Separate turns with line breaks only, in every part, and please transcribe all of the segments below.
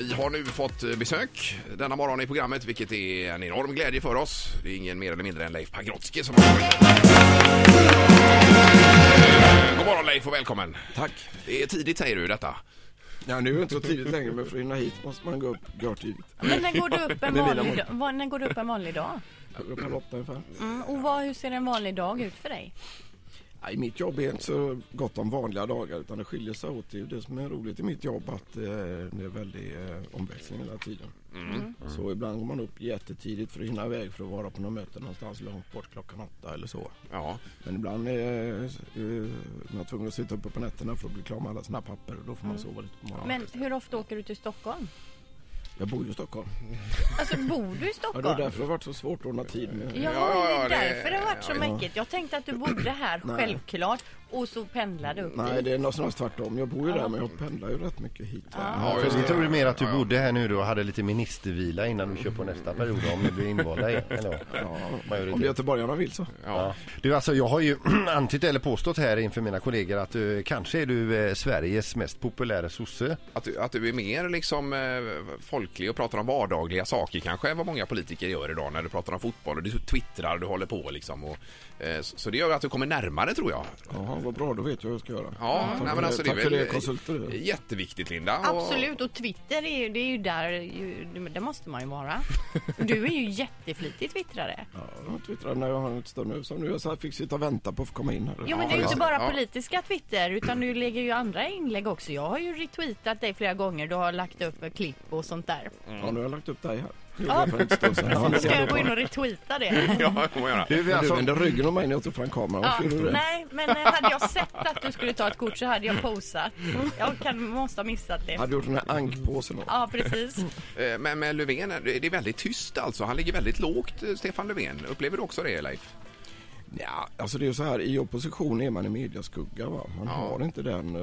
Vi har nu fått eh, besök denna morgon i programmet, vilket är en enorm glädje för oss. Det är ingen mer eller mindre än Leif Pagrotsky som har kommit. Eh, God morgon Leif och välkommen.
Tack.
Det är tidigt säger du detta.
Ja, nu är det inte så tidigt längre, men för att hinna hit måste man gå upp görtidigt.
Men när går du upp en vanlig,
mål.
dag, vad- när går du upp en vanlig dag?
Jag går upp halv åtta ungefär.
Mm, och vad, hur ser en vanlig dag ut för dig?
Nej, mitt jobb är inte så gott om vanliga dagar utan det skiljer sig åt. Det är ju det som är roligt i mitt jobb att eh, det är väldigt eh, omväxling hela tiden. Så ibland går man upp jättetidigt för att hinna iväg för att vara på något möte någonstans långt bort klockan åtta eller så.
Ja,
Men ibland är eh, man tvungen att sitta uppe på nätterna för att bli klar med alla sina papper och då får man sova lite på morgonen.
Men hur ofta åker du till Stockholm?
Jag bor ju i Stockholm.
Alltså bor du i
Ja,
Stockholm?
det är därför det har varit så svårt att ordna tid med.
Ja, det är
det-
därför det har varit så
ja,
mycket. Jag tänkte att du bodde här självklart och så pendlade upp
Nej,
dit.
det är nog snarare tvärtom. Jag bor ju där men jag pendlar ju rätt mycket hit.
ja
För
det.
trodde mer att du bodde här nu då och hade lite ministervila innan du kör på nästa period om du blir invalda igen. Eller?
Ja, om göteborgarna vill så.
Ja.
Du, alltså, jag har ju antytt eller påstått här inför mina kollegor att uh, kanske är du eh, Sveriges mest populära sosse.
Att, du- att du är mer liksom eh, folklig och pratar om vardagliga saker kanske än vad många politiker gör idag när du pratar om fotboll och du twittrar och du håller på liksom. Och, eh, så, så det gör att du kommer närmare tror jag.
Vad bra. Då vet jag vad jag ska göra.
Ja,
Tack
nej, men alltså,
Tack
det
för det, konsulter.
jätteviktigt Linda. Och-
Absolut, och Twitter är ju, det är ju där, ju, det måste man ju vara. Du är ju jätteflitig twittrare.
Ja, jag twittrar när jag har stund nu. Som nu jag så här fick sitta och vänta på att få komma in här.
Jo men det är ju inte bara
Ja.
politiska Twitter utan du lägger ju andra inlägg också. Jag har ju retweetat dig flera gånger. Du har lagt upp klipp och sånt där.
Ja, nu har jag lagt upp dig här.
Ja. Ska jag gå in och retweeta det?
Ja, det får man göra.
Du, alltså,
vänder ryggen om mig när jag tog fram kameran.
Ja,
Varför gjorde du det?
nej, men eh, hade jag sett att du skulle ta ett kort så hade jag posat. Jag kan, måste ha missat det.
Hade du gjort den här ankpåsen då?
Ja, precis.
Eh, Men med Löfven, det är väldigt tyst alltså. Han ligger väldigt lågt, eh, Stefan Löfven. Upplever du också det, Leif?
Ja, alltså det är ju så här, i opposition är man i mediaskugga va. Man
Ja.
har inte den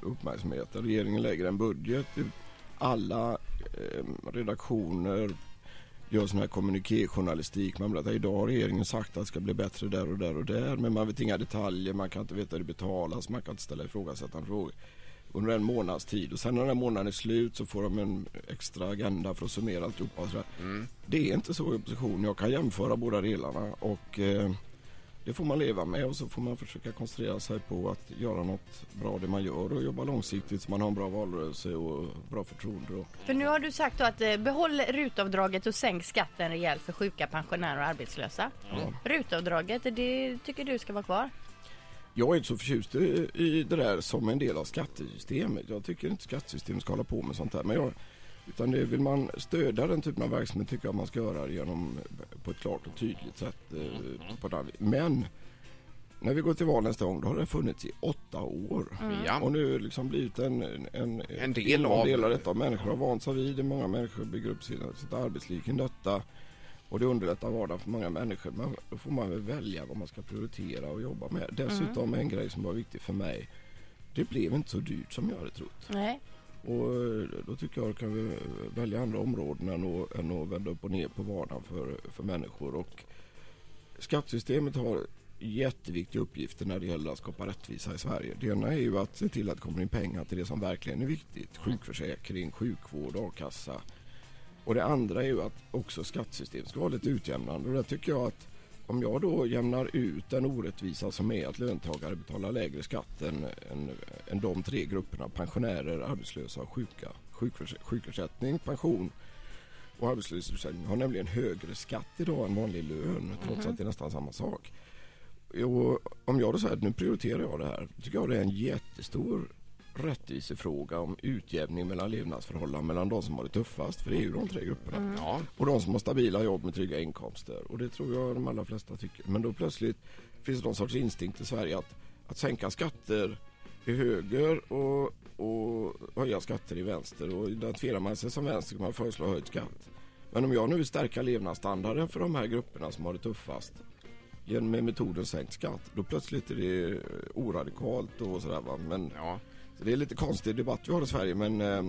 uppmärksamheten. Regeringen lägger en budget. Alla eh, redaktioner gör sån här kommunikéjournalistik. Man berättar idag har regeringen sagt att det ska bli bättre där och där och där. Men man vet inga detaljer, man kan inte veta hur det betalas, man kan inte ställa ifrågasättande frågor under en månads tid. Och sen när den här månaden är slut så får de en extra agenda för att summera alltihopa. Och sådär. Det är inte så i opposition. Jag kan jämföra båda delarna och eh, det får man leva med och så får man försöka koncentrera sig på att göra något bra det man gör och jobba långsiktigt så man har en bra valrörelse och bra förtroende. Och,
För nu har du sagt då att eh, behåll rutavdraget och sänk skatten rejält för sjuka, pensionärer och arbetslösa. Rutavdraget, det tycker du ska vara kvar?
Jag är inte så förtjust i, det där som en del av skattesystemet. Jag tycker inte skattesystemet ska hålla på med sånt här. Men jag, utan det vill man stödja den typen av verksamhet tycker jag man ska göra genom på ett klart och tydligt sätt. Eh. Men när vi går till val nästa gång då har det funnits i åtta år.
Ja.
Och nu liksom blivit en, en,
En del av-
del av detta. Människor har vant sig vid det. Många människor bygger upp sina, sitt arbetsliv kring detta. Och det underlättar vardagen för många människor. Men då får man väl välja vad man ska prioritera och jobba med. Dessutom en grej som var viktig för mig. Det blev inte så dyrt som jag hade trott.
Nej.
Och eh, då tycker jag att kan vi välja andra områden än att, än att vända upp och ner på vardagen för, för människor. Och skattesystemet har jätteviktiga uppgifter när det gäller att skapa rättvisa i Sverige. Det ena är ju att se till att det kommer in pengar till det som verkligen är viktigt. Sjukförsäkring, sjukvård, a-kassa. Och det andra är ju att också skattesystemet ska vara lite utjämnande. Och där tycker jag att om jag då jämnar ut den orättvisa som är att löntagare betalar lägre skatt än, än, än de tre grupperna pensionärer, arbetslösa och sjuka. Sjukförs sjukersättning, pension och arbetslöshetsersättning har nämligen högre skatt idag än vanlig lön trots att det är nästan samma sak. Och om jag då säger att nu prioriterar jag det här, tycker jag det är en jättestor rättvisefråga om utjämning mellan levnadsförhållanden mellan de som har det tuffast, för det är ju de tre grupperna.
Ja.
Och de som har stabila jobb med trygga inkomster. Och det tror jag de allra flesta tycker. Men då plötsligt finns det någon sorts instinkt i Sverige att, att sänka skatter i höger och, och höja skatter i vänster. Och identifierar man sig som vänster kan man föreslå höjd skatt. Men om jag nu vill stärka levnadsstandarden för de här grupperna som har det tuffast genom med metoden sänkt skatt, då plötsligt är det oradikalt och sådär va. Men
Ja.
Så det är lite konstig debatt vi har i Sverige men eh,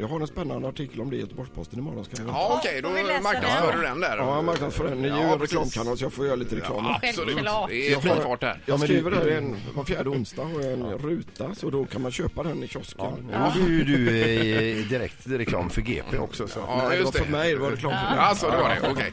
Jag har en spännande artikel om det i Göteborgs-Posten imorgon. Ska jag
Ja, okej,
Får vi läsa
då marknadsför
den?
du den där.
Ja, jag marknadsför den. Ni är ju
Ja,
en
precis.
reklamkanal så jag får göra lite reklam.
Ja, absolut.
Självklart.
Det är
Jag
fri
har-
fart här.
Jag
men
skriver
du-
där en, var fjärde onsdag har jag en ruta så då kan man köpa den i kiosken.
Nu gjorde ju du eh, direkt reklam för GP också. Så.
Ja,
Nej, det var
just
för
det.
mig, det var reklam för mig.
Alltså, det var det. Okej.